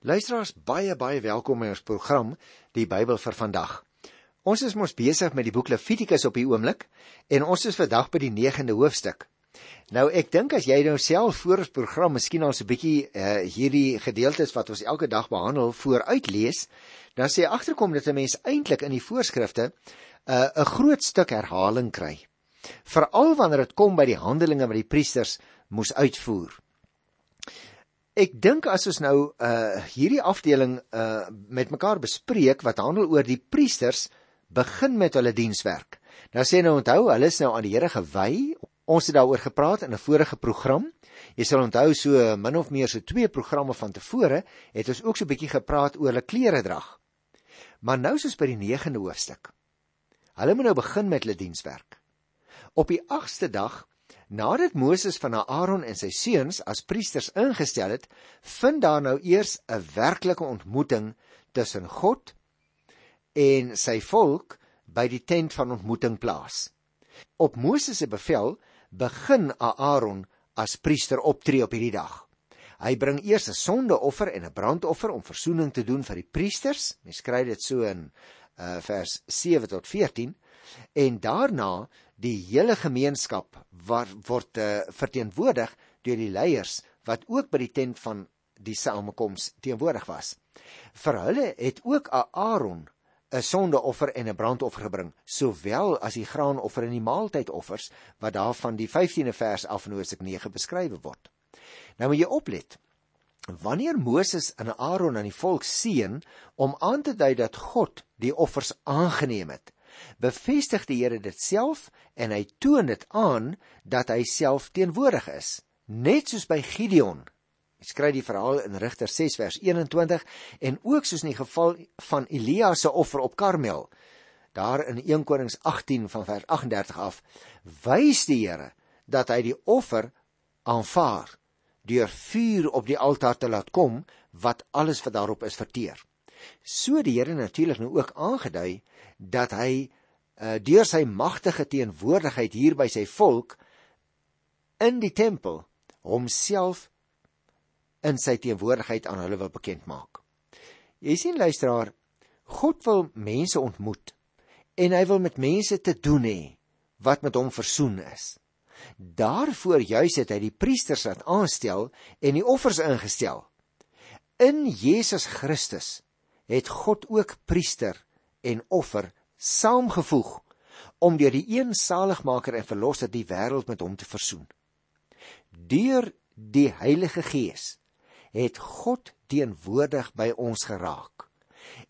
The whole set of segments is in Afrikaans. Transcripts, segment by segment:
Luisteraars, baie baie welkom by ons program Die Bybel vir vandag. Ons is mos besig met die boek Levitikus op die oomblik en ons is vandag by die 9de hoofstuk. Nou ek dink as jy nou self voor ons program miskien al so 'n bietjie uh, hierdie gedeeltes wat ons elke dag behandel vooruit lees, dan sê jy agterkom dat 'n mens eintlik in die voorskrifte eh, 'n uh, groot stuk herhaling kry. Veral wanneer dit kom by die handelinge wat die priesters moes uitvoer. Ek dink as ons nou uh hierdie afdeling uh met mekaar bespreek wat handel oor die priesters begin met hulle dienswerk. Nou sê nou onthou, hulle is nou aan die Here gewy. Ons het daaroor gepraat in 'n vorige program. Jy sal onthou so min of meer so twee programme van tevore het ons ook so 'n bietjie gepraat oor hulle klere drag. Maar nou soos by die 9de hoofstuk. Hulle moet nou begin met hulle dienswerk. Op die 8ste dag Nadat Moses van Aaron en sy seuns as priesters ingestel het, vind daar nou eers 'n werklike ontmoeting tussen God en sy volk by die tent van ontmoeting plaas. Op Moses se bevel begin Aaron as priester optree op hierdie dag. Hy bring eers 'n sondeoffer en 'n brandoffer om verzoening te doen vir die priesters. Mens skryf dit so in uh, vers 7 tot 14 en daarna die hele gemeenskap wat word uh, verteenwoordig deur die leiers wat ook by die tent van die samekoms teenwoordig was. Vir hulle het ook Aaron 'n sondeoffer en 'n brandoffer gebring, sowel as die graanoffer en die maaltydoffers wat daarvan die 15de vers af in Hosea 9 beskryf word. Nou moet jy oplet. Wanneer Moses en Aaron aan die volk seën om aan te dui dat God die offers aangeneem het, bevestig die Here dit self en hy toon dit aan dat hy self teenwoordig is, net soos by Gideon. Hy skryf die verhaal in Rigter 6 vers 21 en ook soos in die geval van Elia se offer op Karmel. Daar in 1 Konings 18 van vers 38 af wys die Here dat hy die offer aanvaar deur vuur op die altaar te laat kom wat alles wat daarop is verteer. So die Here natuurlik nou ook aangedui dat hy uh, deur sy magtige teenwoordigheid hier by sy volk in die tempel homself in sy teenwoordigheid aan hulle wil bekend maak. Jy sien luisteraar, God wil mense ontmoet en hy wil met mense te doen hê wat met hom versoen is. Daarvoor juis het hy die priesters laat aanstel en die offers ingestel. In Jesus Christus het God ook priester en offer saamgevoeg om deur die een saligmaker en verlosser die wêreld met hom te versoen. Deur die Heilige Gees het God teenwoordig by ons geraak.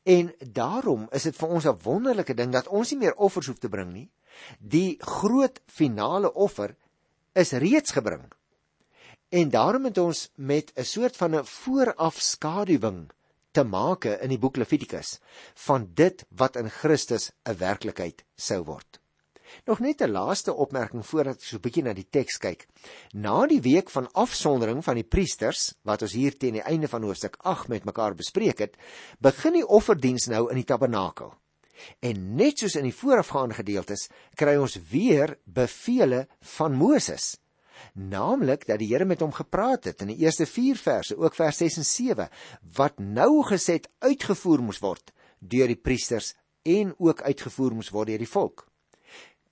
En daarom is dit vir ons 'n wonderlike ding dat ons nie meer offers hoef te bring nie. Die groot finale offer is reeds gebring. En daarom het ons met 'n soort van 'n voorafskaduwing te make in die boek Levitikus van dit wat in Christus 'n werklikheid sou word. Nog net 'n laaste opmerking voordat ek so 'n bietjie na die teks kyk. Na die week van afsondering van die priesters wat ons hier teen die einde van hoofstuk 8 met mekaar bespreek het, begin die offerdiens nou in die tabernakel. En net soos in die voorafgaande gedeeltes, kry ons weer beveel van Moses naamlik dat die Here met hom gepraat het in die eerste 4 verse, ook vers 6 en 7, wat nou geset uitgevoer moes word deur die priesters en ook uitgevoer moes word deur die volk.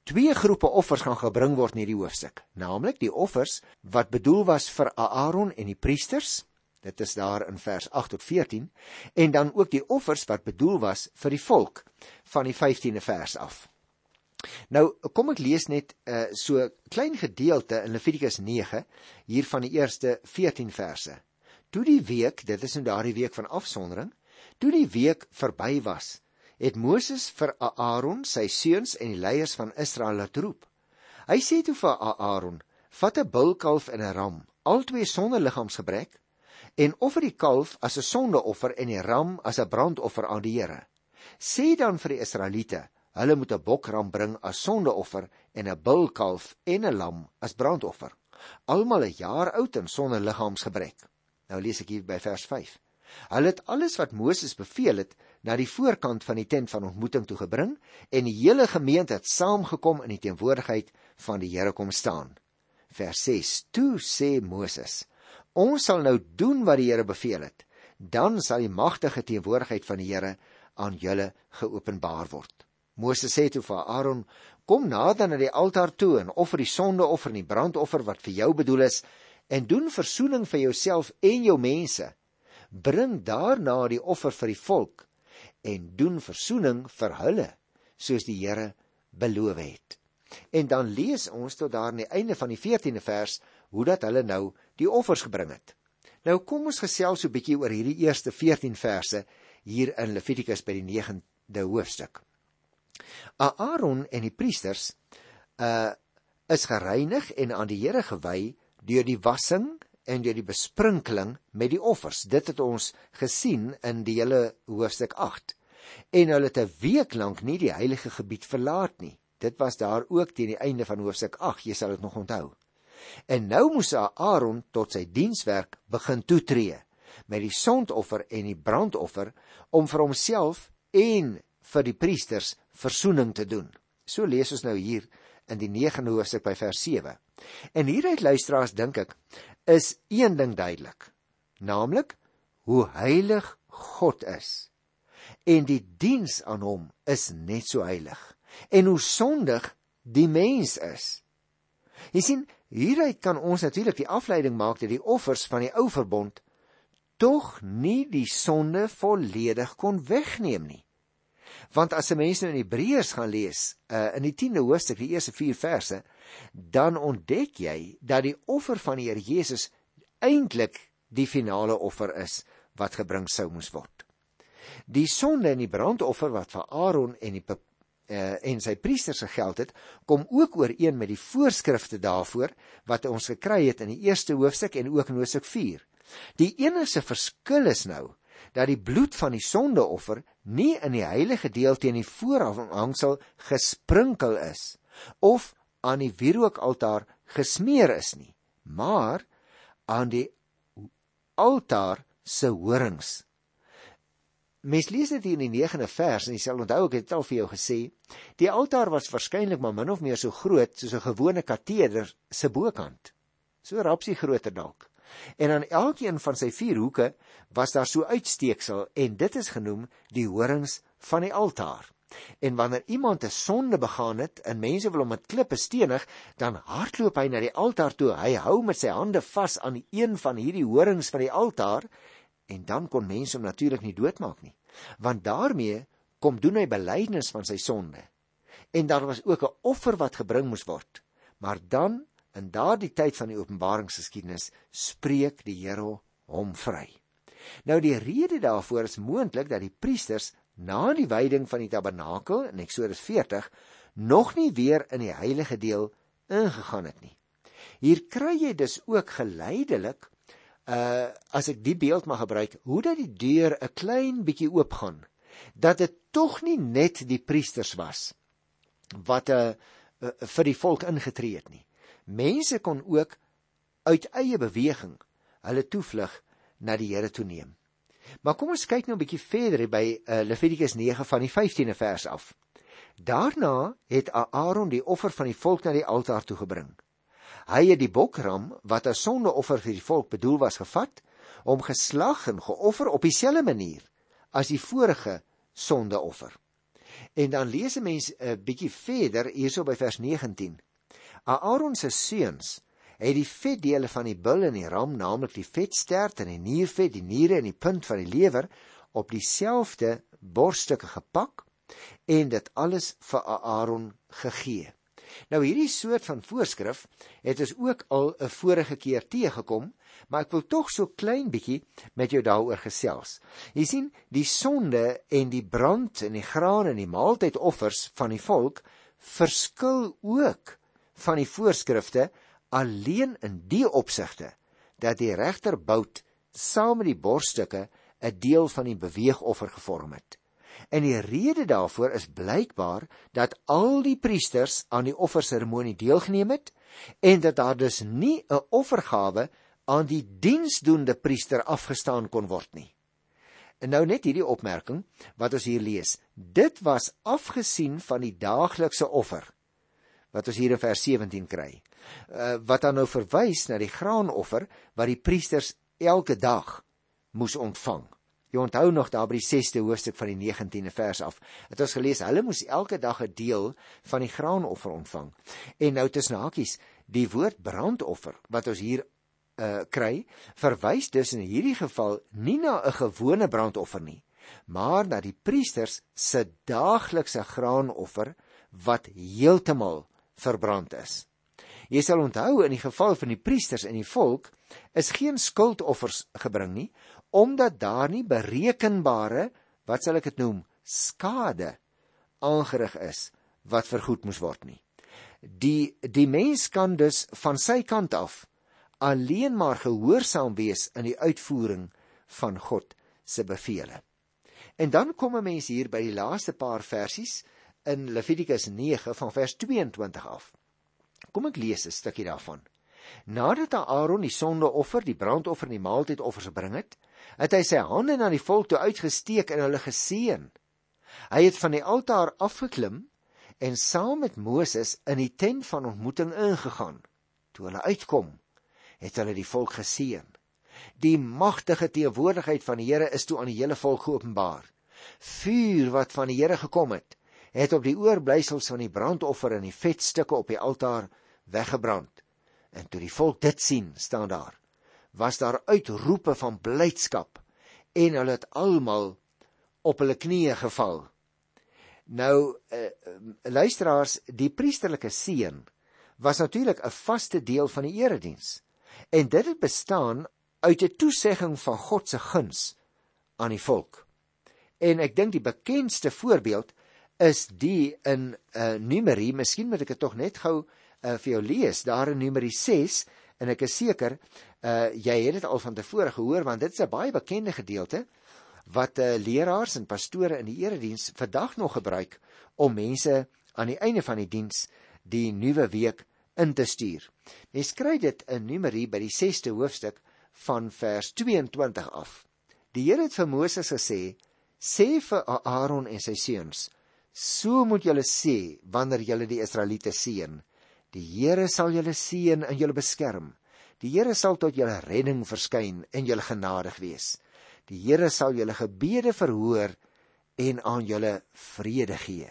Twee groepe offers gaan gebring word in hierdie hoofstuk, naamlik die offers wat bedoel was vir Aaron en die priesters, dit is daar in vers 8 tot 14, en dan ook die offers wat bedoel was vir die volk van die 15de vers af. Nou kom ek lees net uh, so klein gedeelte in Levitikus 9 hier van die eerste 14 verse. Toe die week, dit is nou daardie week van afsondering, toe die week verby was, het Moses vir Aaron, sy seuns en die leiers van Israel laat roep. Hy sê toe vir Aaron: "Vat 'n bulkalf en 'n ram, albei sonder liggaamsgebrek, en offer die kalf as 'n sondeoffer en die ram as 'n brandoffer aan die Here. Sê dan vir die Israeliete: Hulle moet 'n bokram bring as sondeoffer en 'n bulkalf en 'n lam as brandoffer. Almal 'n jaar oud en sonder liggaamsgebrek. Nou lees ek hier by vers 5. Hulle het alles wat Moses beveel het na die voorkant van die tent van ontmoeting toe gebring en die hele gemeente het saamgekom in die teenwoordigheid van die Here kom staan. Vers 6. Toe sê Moses: Ons sal nou doen wat die Here beveel het. dan sal die magtige teenwoordigheid van die Here aan julle geopenbaar word. Moses sê toe vir Aaron: "Kom nader na die altaar toe en offer die sondeoffer en die brandoffer wat vir jou bedoel is en doen verzoening vir jouself en jou mense. Bring daarna die offer vir die volk en doen verzoening vir hulle soos die Here beloof het." En dan lees ons tot daar aan die einde van die 14de vers hoe dat hulle nou die offers gebring het. Nou kom ons gesels so 'n bietjie oor hierdie eerste 14 verse hier in Levitikus by die 9de hoofstuk. Aaron en die priesters uh is gereinig en aan die Here gewy deur die wassing en deur die besprinkeling met die offers. Dit het ons gesien in die hele hoofstuk 8. En hulle het 'n week lank nie die heilige gebied verlaat nie. Dit was daar ook teen die einde van hoofstuk 8, jy sal dit nog onthou. En nou moes Aaron tot sy dienswerk begin toetree met die sondoffer en die brandoffer om vir homself en vir die priesters verzoening te doen. So lees ons nou hier in die 9de hoofstuk by vers 7. En hieruit luisteraars dink ek is een ding duidelik, naamlik hoe heilig God is. En die diens aan hom is net so heilig en hoe sondig die mens is. Jy sien, hieruit kan ons natuurlik die afleiding maak dat die offers van die ou verbond tog nie die sonde volledig kon wegneem nie. Want as 'n mens nou in Hebreërs gaan lees, uh, in die 10de hoofstuk, die eerste 4 verse, dan ontdek jy dat die offer van die Here Jesus eintlik die finale offer is wat gebring sou moes word. Die sonde en die brandoffer wat vir Aaron en die uh, en sy priesters gegeld het, kom ook ooreen met die voorskrifte daarvoor wat ons gekry het in die eerste hoofstuk en ook in hoofstuk 4. Die enigste verskil is nou dat die bloed van die sondeoffer nie in die heilige deel teen die voorhangsel gesprinkel is of aan die wierookaltaar gesmeer is nie, maar aan die altaar se horings. Mens lees dit hier in die 9de vers en jy sal onthou ek het al vir jou gesê, die altaar was waarskynlik maar min of meer so groot soos 'n gewone kateder se bokant. So rapsie groter dalk. En aan elkeen van sy vier hoeke was daar so uitsteeksel en dit is genoem die horings van die altaar. En wanneer iemand 'n sonde begaan het en mense wil hom met klippe stenig, dan hardloop hy na die altaar toe. Hy hou met sy hande vas aan een van hierdie horings van die altaar en dan kon mense hom natuurlik nie doodmaak nie. Want daarmee kom doen hy belydenis van sy sonde. En daar was ook 'n offer wat gebring moes word. Maar dan In daardie tyd van die openbaringsgeskiedenis spreek die Here hom vry. Nou die rede daarvoor is moontlik dat die priesters na die wyding van die tabernakel in Eksodus 40 nog nie weer in die heilige deel ingegaan het nie. Hier kry jy dus ook geleidelik uh as ek die beeld mag gebruik, hoe dat die deur 'n klein bietjie oopgaan, dat dit tog nie net die priesters was wat 'n uh, uh, vir die volk ingetree het nie. Mense kon ook uit eie beweging hulle toevlug na die Here toe neem. Maar kom ons kyk nou 'n bietjie verder by uh, Levitikus 9 van die 15de vers af. Daarna het Aaron die offer van die volk na die altaar toe gebring. Hy het die bokram wat as sondeoffer vir die volk bedoel was gevat, om geslag en geoffer op dieselfde manier as die vorige sondeoffer. En dan lees 'n mens 'n bietjie verder hierso by vers 19. Aaron se seuns het die vetdele van die bul en die ram, naamlik die vetstert en die niervet, die niere en die punt van die lewer op dieselfde borsstukke gepak en dit alles vir Aaron gegee. Nou hierdie soort van voorskrif het ons ook al 'n vorige keer teëgekom, maar ek wil tog so klein bietjie met jou daaroor gesels. Jy sien, die sonde en die brand en die graan en die maaltydoffers van die volk verskil ook van die voorskrifte alleen in die opsigte dat die regterbout saam met die borststukke 'n deel van die beweegoffer gevorm het. En die rede daarvoor is blykbaar dat al die priesters aan die offerseremonie deelgeneem het en dat daar dus nie 'n offergawe aan die diensdoende priester afgestaan kon word nie. En nou net hierdie opmerking wat ons hier lees. Dit was afgesien van die daaglikse offer wat ons hier in vers 17 kry. Uh, wat dan nou verwys na die graanoffer wat die priesters elke dag moes ontvang. Jy onthou nog daar by die 6de hoofstuk van die 19de vers af. Het ons gelees hulle moes elke dag 'n deel van die graanoffer ontvang. En nou tussen hakies, die woord brandoffer wat ons hier uh kry, verwys dus in hierdie geval nie na 'n gewone brandoffer nie, maar na die priesters se daaglikse graanoffer wat heeltemal verbrand is. Jy sal onthou in die geval van die priesters en die volk is geen skuldoffers gebring nie omdat daar nie berekenbare wat sal ek dit noem skade aangerig is wat vergoed moes word nie. Die die mens kan dus van sy kant af alleen maar gehoorsaam wees in die uitvoering van God se beveel. En dan kom 'n mens hier by die laaste paar versies in Levitikus 9 van vers 22 af. Kom ek lees 'n stukkie daarvan. Nadat Aaron die sondeoffer, die brandoffer en die maaltydoffer gebring het, het hy sy hande na die volk toe uitgesteek en hulle geseën. Hy het van die altaar afgeklim en saam met Moses in die tent van ontmoeting ingegaan. Toe hulle uitkom, het hulle die volk geseën. Die magtige teenwoordigheid van die Here is toe aan die hele volk geopenbaar. Vuur wat van die Here gekom het, het op die oorblysels van die brandoffer en die vetstukke op die altaar weggebrand. En toe die volk dit sien, staan daar, was daar uitroepe van blydskap en hulle het almal op hulle knieë geval. Nou uh, luisteraars, die priesterlike seën was natuurlik 'n vaste deel van die erediens. En dit het bestaan uit 'n toesegging van God se guns aan die volk. En ek dink die bekendste voorbeeld is die in uh, Numeri, miskien moet ek dit tog net gou uh, vir jou lees, daar in Numeri 6 en ek is seker uh, jy het dit al van tevore gehoor want dit is 'n baie bekende gedeelte wat uh, leraars en pastore in die erediens vandag nog gebruik om mense aan die einde van die diens die nuwe week in te stuur. Mens kry dit in Numeri by die 6ste hoofstuk van vers 22 af. Die Here het vir Moses gesê: "Sê vir Aaron en sy seuns: So moet julle sê wanneer julle die Israeliete seën. Die Here sal julle seën en julle beskerm. Die Here sal tot julle redding verskyn en julle genadig wees. Die Here sal julle gebede verhoor en aan julle vrede gee.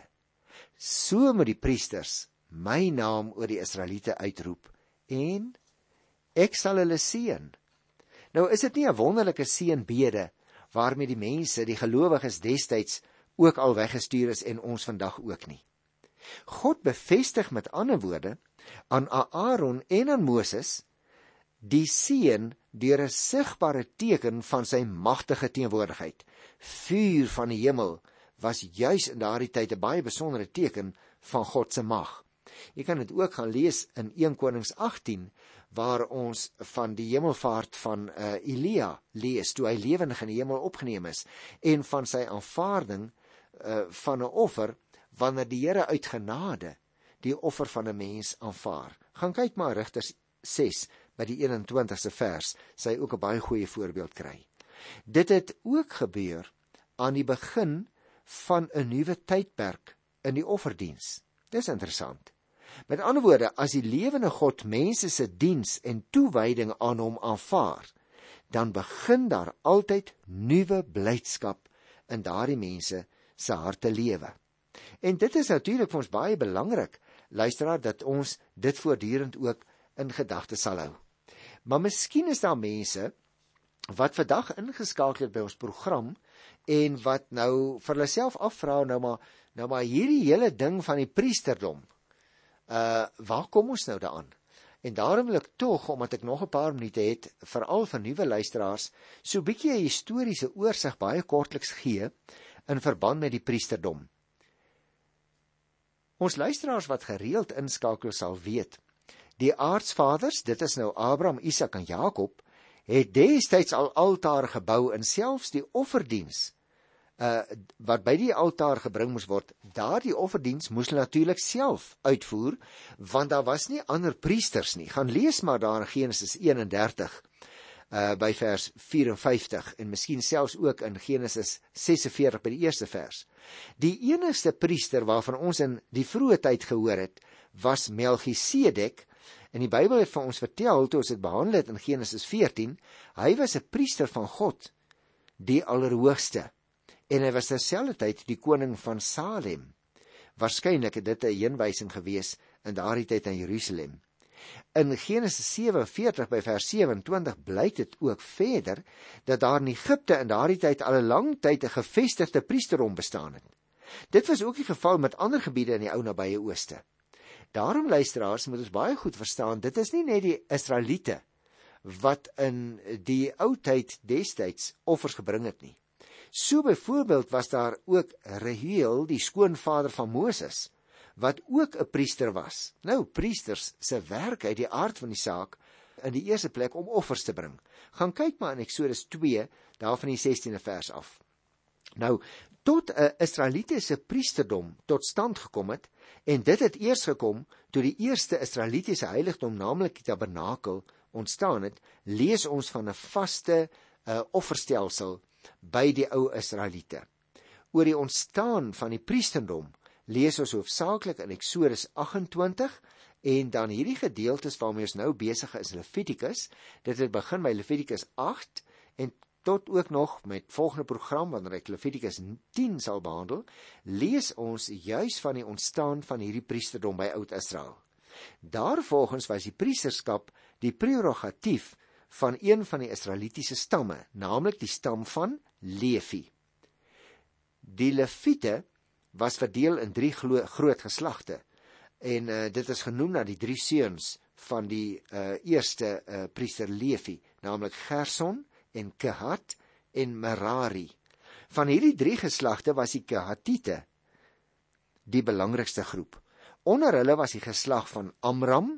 So moet die priesters my naam oor die Israeliete uitroep en ek sal hulle seën. Nou is dit nie 'n wonderlike seënbede waarmee die mense, die gelowiges destyds ook al weggestuur is en ons vandag ook nie. God bevestig met ander woorde aan Aaron en aan Moses die seën deur 'n sigbare teken van sy magtige teenwoordigheid. Vuur van die hemel was juis in daardie tyd 'n baie besondere teken van God se mag. Jy kan dit ook gaan lees in 1 Konings 18 waar ons van die hemelvaart van uh, Elia lees toe hy lewendig in die hemel opgeneem is en van sy aanvaarding uh, van 'n offer wanneer die Here uit genade die offer van 'n mens aanvaar. Gaan kyk maar Rigters 6 by die 21ste vers, sy ook 'n baie goeie voorbeeld kry. Dit het ook gebeur aan die begin van 'n nuwe tydperk in die offerdiens. Dis interessant. Met ander woorde, as die lewende God mense se diens en toewyding aan hom aanvaar, dan begin daar altyd nuwe blydskap in daardie mense se harte lewe. En dit is natuurlik vir ons baie belangrik, luisteraar, dat ons dit voortdurend ook in gedagte sal hou. Maar miskien is daar mense wat vandag ingeskakel het by ons program en wat nou vir hulle self afvra nou maar nou maar hierdie hele ding van die priesterdom. Uh waar kom ons nou daaraan? En daarom wil ek tog omdat ek nog 'n paar minute het, veral vir nuwe luisteraars, so 'n bietjie 'n historiese oorsig baie kortliks gee in verband met die priesterdom. Ons luisteraars wat gereeld inskakel sal weet, die aardsvaders, dit is nou Abraham, Isak en Jakob, het destyds al altare gebou en selfs die offerdiens uh wat by die altaar gebring moes word, daardie offerdiens moes hulle natuurlik self uitvoer want daar was nie ander priesters nie. Gaan lees maar daar in Genesis 31 uh by vers 54 en miskien selfs ook in Genesis 46 by die eerste vers. Die enigste priester waarvan ons in die vroeë tyd gehoor het, was Melchisedek en die Bybel het vir ons vertel toe ons dit behandel het in Genesis 14, hy was 'n priester van God die Allerhoogste en hy was terselfdertyd die koning van Salem. Waarskynlik het dit 'n heenwysing gewees in daardie tyd aan Jerusalem. In Genesis 47 by vers 27 blyk dit ook verder dat daar in Egipte in daardie tyd al 'n lang tyd 'n gevestigde priesterdom bestaan het. Dit was ook die geval met ander gebiede in die ou nabye ooste. Daarom luisteraars moet ons baie goed verstaan, dit is nie net die Israeliete wat in die ou tyd destyds offers gebring het nie. So byvoorbeeld was daar ook Reuel, die skoonvader van Moses, wat ook 'n priester was. Nou priesters se werk uit die aard van die saak in die eerste plek om offers te bring. Gaan kyk maar in Eksodus 2 daarvan die 16de vers af. Nou tot 'n Israelitiese priesterdom tot stand gekom het en dit het eers gekom toe die eerste Israelitiese heiligdom naamlik die tabernakel ontstaan het, lees ons van 'n vaste uh, offerstelsel by die ou Israeliete. Oor die ontstaan van die priesterdom lees ons hoofsaaklik in Eksodus 28 en dan hierdie gedeeltes waarmee ons nou besig is Levitikus. Dit het begin by Levitikus 8 en tot ook nog met volgende program wanneer ek Levitikus 10 sal behandel, lees ons juis van die ontstaan van hierdie priesterdom by Oud-Israel. Daarvolgens was die priesterskap die prerogatief van een van die Israelitiese stamme, naamlik die stam van Levi. Die Lewiete was verdeel in drie groot geslagte. En uh, dit is genoem na die drie seuns van die uh, eerste uh, priester Levi, naamlik Gerson en Kehat en Merari. Van hierdie drie geslagte was die Kehatite die belangrikste groep. Onder hulle was die geslag van Amram,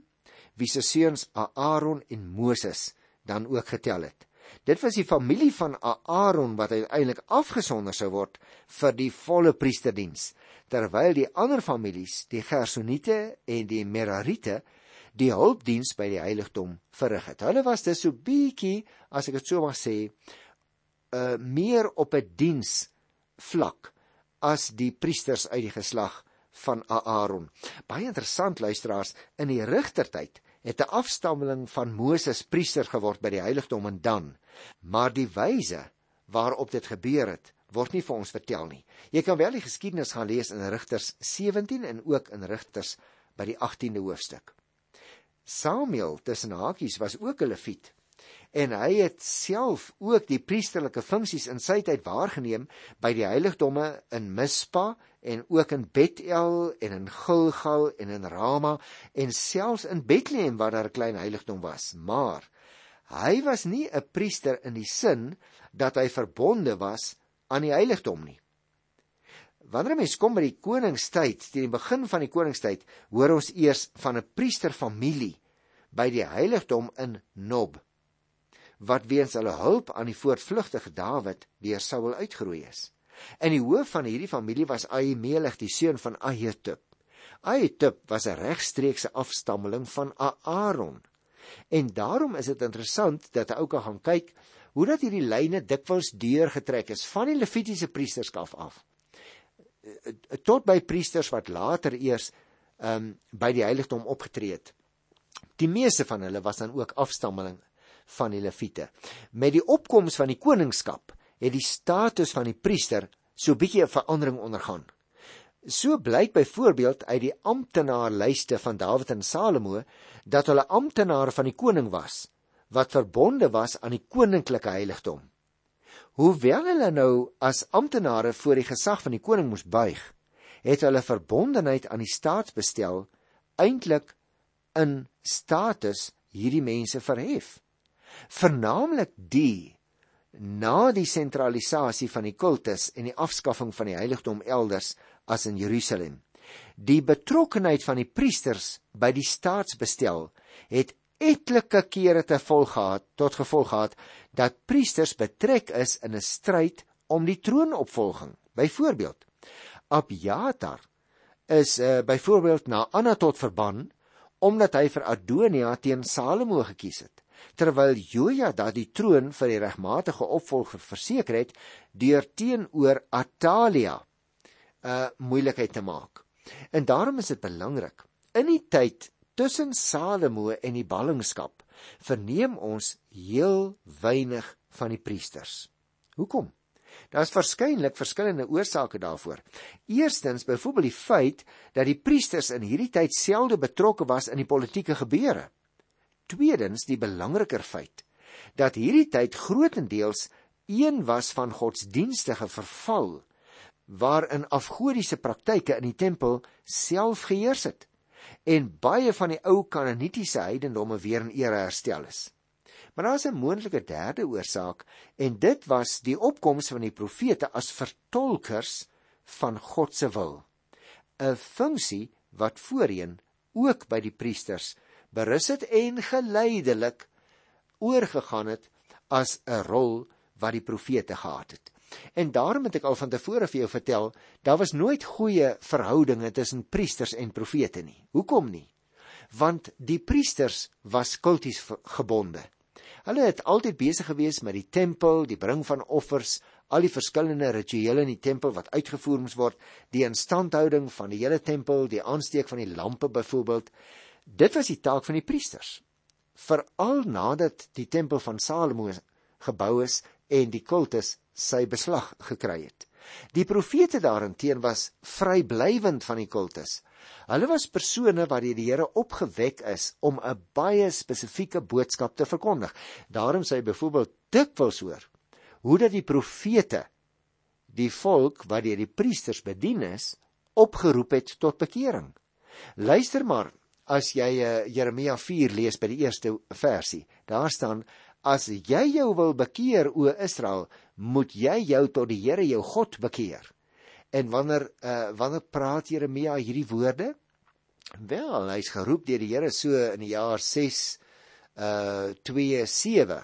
wie se seuns Aaron en Moses dan ook getel het. Dit was die familie van Aaron wat uiteindelik afgesonder sou word vir die volle priesterdiens, terwyl die ander families, die Gersoniete en die Merarite, die hulpdiens by die heiligdom verrig het. Hulle was dus so bietjie, as ek dit so mag sê, uh meer op 'n diens vlak as die priesters uit die geslag van Aaron. Baie interessant luisteraars, in die rigtertyd het 'n afstammeling van Moses priester geword by die heiligdom in Dan. Maar die wyse waarop dit gebeur het, word nie vir ons vertel nie. Jy kan wel die geskiedenis gaan lees in Rigters 17 en ook in Rigters by die 18de hoofstuk. Samuel tussen hakies was ook 'n leviet en hy het self ook die priesterlike funksies in sy tyd waargeneem by die heiligdomme in Mispa en ook in Bethel en in Gilgal en in Rama en selfs in Bethlehem waar daar 'n klein heiligdom was maar hy was nie 'n priester in die sin dat hy verbonde was aan die heiligdom nie Wanneer mens kom by die koningstyd, teen die begin van die koningstyd, hoor ons eers van 'n priesterfamilie by die heiligdom in Nob wat weens hulle hulp aan die voortvlugtige Dawid deur Saul uitgeroei is. En die hoof van hierdie familie was Ahimelech, die seun van Ahitub. Ahitub was 'n regstreekse afstammeling van Aaron. En daarom is dit interessant dat 'n ou kan gaan kyk hoe dat hierdie lyne dikwels deurgetrek is van die Levitiese priesterskap af tot by priesters wat later eers um, by die heiligdom opgetree het. Die meeste van hulle was dan ook afstammeling van die leviete. Met die opkoms van die koningskap het die status van die priester so bietjie 'n verandering ondergaan. So blyk byvoorbeeld uit die amptenaarlyste van Dawid en Salomo dat hulle amptenare van die koning was wat verbonde was aan die koninklike heiligdom. Hoewel hulle nou as amptenare voor die gesag van die koning moes buig, het hulle verbondenheid aan die staatsbestel eintlik in status hierdie mense verhef vernaamlik die na die sentralisasie van die kultus en die afskaffing van die heiligdom elders as in Jerusalem. Die betrokkenheid van die priesters by die staatsbestel het etlike kere te volg gehad tot gevolg gehad dat priesters betrek is in 'n stryd om die troonopvolging. Byvoorbeeld, Abjatar is uh, byvoorbeeld na Anatot verban omdat hy vir Adonia teen Salomo gekies het terwyl Jojada die troon vir die regmatige opvolger verseker het deur teenoor Atalia 'n uh, moeilikheid te maak. En daarom is dit belangrik in die tyd tussen Salomo en die ballingskap verneem ons heel weinig van die priesters. Hoekom? Daar's waarskynlik verskillende oorsake daarvoor. Eerstens, byvoorbeeld die feit dat die priesters in hierdie tyd selde betrokke was in die politieke gebeure. Tweedens, die belangriker feit dat hierdie tyd grootendeels een was van godsdienstige verval waarin afgodiese praktyke in die tempel self geheers het en baie van die ou kanonitiese heidendomme weer in ere herstel is. Maar daar is 'n moontlike derde oorsaak en dit was die opkoms van die profete as vertolkers van God se wil. 'n Funksie wat voorheen ook by die priesters berus het en geleidelik oorgegaan het as 'n rol wat die profete gehad het. En daarom het ek al van tevore vir jou vertel, daar was nooit goeie verhoudinge tussen priesters en profete nie. Hoekom nie? Want die priesters was kulties gebonde. Hulle het altyd besig gewees met die tempel, die bring van offers, al die verskillende rituele in die tempel wat uitgevoer moes word, die instandhouding van die hele tempel, die aansteek van die lampe byvoorbeeld. Dit was die taak van die priesters. Veral nadat die tempel van Salomo gebou is en die kultus sy beslag gekry het. Die profete daarenteen was vryblywend van die kultus. Hulle was persone wat deur die Here opgewek is om 'n baie spesifieke boodskap te verkondig. Daarom sê hy byvoorbeeld dikwels hoor hoe dat die profete die volk wat deur die priesters bedien is, opgeroep het tot bekering. Luister maar as jy uh, Jeremia 4 lees by die eerste versie. Daar staan As jy jou wil bekeer o Israel, moet jy jou tot die Here jou God bekeer. En wanneer uh wanneer praat Jeremia hierdie woorde? Wel, hy's geroep deur die Here so in die jaar 6 uh 27,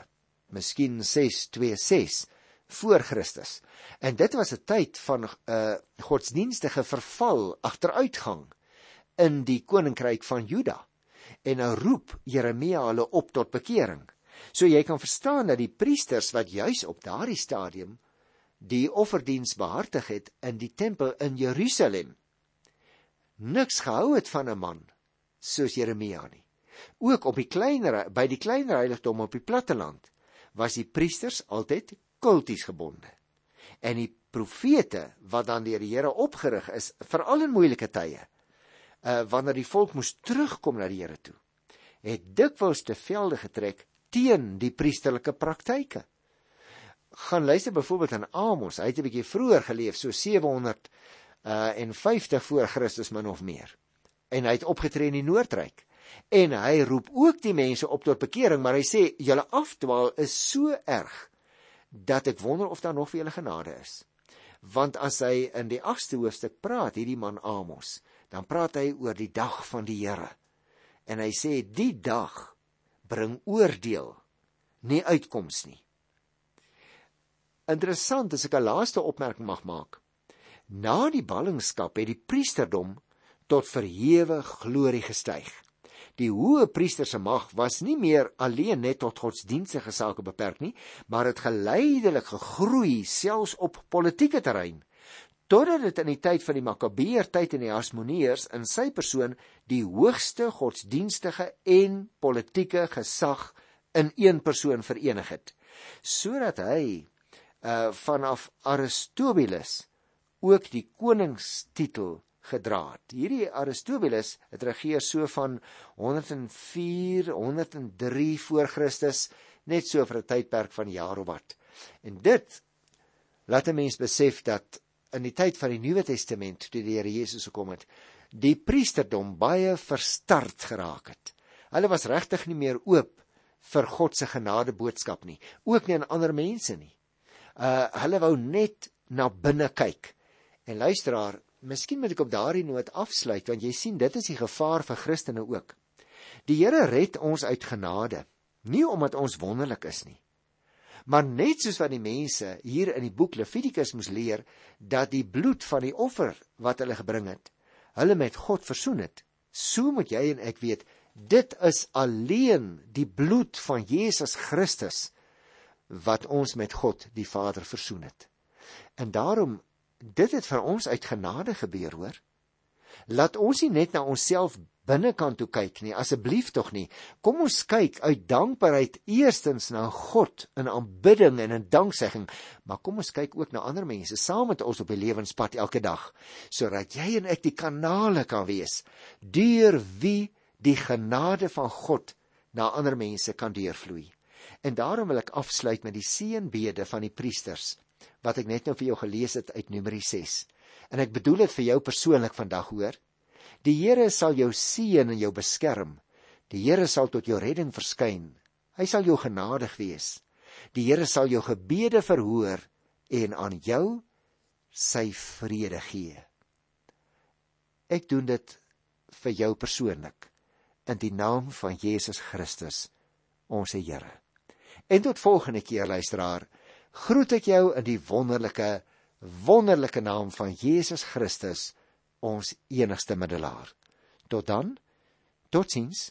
miskien 626 voor Christus. En dit was 'n tyd van uh godsdienstige verval, agteruitgang in die koninkryk van Juda. En nou roep Jeremia hulle op tot bekering. So jy kan verstaan dat die priesters wat juis op daardie stadium die offerdiens behartig het in die tempel in Jerusalem niks gehou het van 'n man soos Jeremia nie. Ook op die kleiner by die kleiner heiligdom op die platteland was die priesters altyd kulties gebonde. En die profete wat dan deur die Here opgerig is veral in moeilike tye, uh wanneer die volk moes terugkom na die Here toe, het dikwels te velde getrek teen die priesterlike praktyke. Gaan luister byvoorbeeld aan Amos, hy het 'n bietjie vroeër geleef, so 700 uh en 50 voor Christus min of meer. En hy het opgetree in die Noordryk. En hy roep ook die mense op tot bekering, maar hy sê julle afdwaal is so erg dat ek wonder of daar nog vir julle genade is. Want as hy in die 8ste hoofstuk praat, hierdie man Amos, dan praat hy oor die dag van die Here. En hy sê die dag bring oordeel, nie uitkoms nie. Interessant as ek 'n laaste opmerking mag maak. Na die ballingskap het die priesterdom tot verhewe glorie gestyg. Die hoë priester se mag was nie meer alleen net tot godsdienstige sake beperk nie, maar het geleidelik gegroei selfs op politieke terrein totdat dit in die tyd van die Makabeer tyd en die Hasmoneërs in sy persoon die hoogste godsdienstige en politieke gesag in een persoon verenig het sodat hy uh vanaf Aristobulus ook die koningstitel gedra het. Hierdie Aristobulus het regeer so van 104 103 voor Christus net so vir 'n tydperk van jare of wat. En dit laat 'n mens besef dat in die tyd van die Nuwe Testament toe die Here Jesus gekom het, die priesterdom baie verstard geraak het. Hulle was regtig nie meer oop vir God se genade boodskap nie, ook nie aan ander mense nie. Uh hulle wou net na binne kyk. En luisteraar, miskien moet ek op daardie noot afsluit want jy sien dit is die gevaar vir Christene ook. Die Here red ons uit genade, nie omdat ons wonderlik is nie, Maar net soos wat die mense hier in die boek Levitikus moes leer dat die bloed van die offer wat hulle gebring het, hulle met God versoen het, so moet jy en ek weet, dit is alleen die bloed van Jesus Christus wat ons met God die Vader versoen het. En daarom dit het vir ons uit genade gebeur, hoor. Laat ons nie net na onsself binnekant toe kyk nie, asseblief tog nie. Kom ons kyk uit dankbaarheid eerstens na God in aanbidding en in danksegging, maar kom ons kyk ook na ander mense saam met ons op die lewenspad elke dag, sodat jy en ek die kanale kan wees deur wie die genade van God na ander mense kan deurvloei. En daarom wil ek afsluit met die seënbede van die priesters wat ek net nou vir jou gelees het uit Numeri 6. En ek bedoel dit vir jou persoonlik vandag hoor. Die Here sal jou seën en jou beskerm. Die Here sal tot jou redding verskyn. Hy sal jou genadig wees. Die Here sal jou gebede verhoor en aan jou sy vrede gee. Ek doen dit vir jou persoonlik in die naam van Jesus Christus, ons Here. En tot volgende keer luisteraar, groet ek jou in die wonderlike wonderlike naam van Jesus Christus ons enigste middelaar. Tot dan. Totsiens.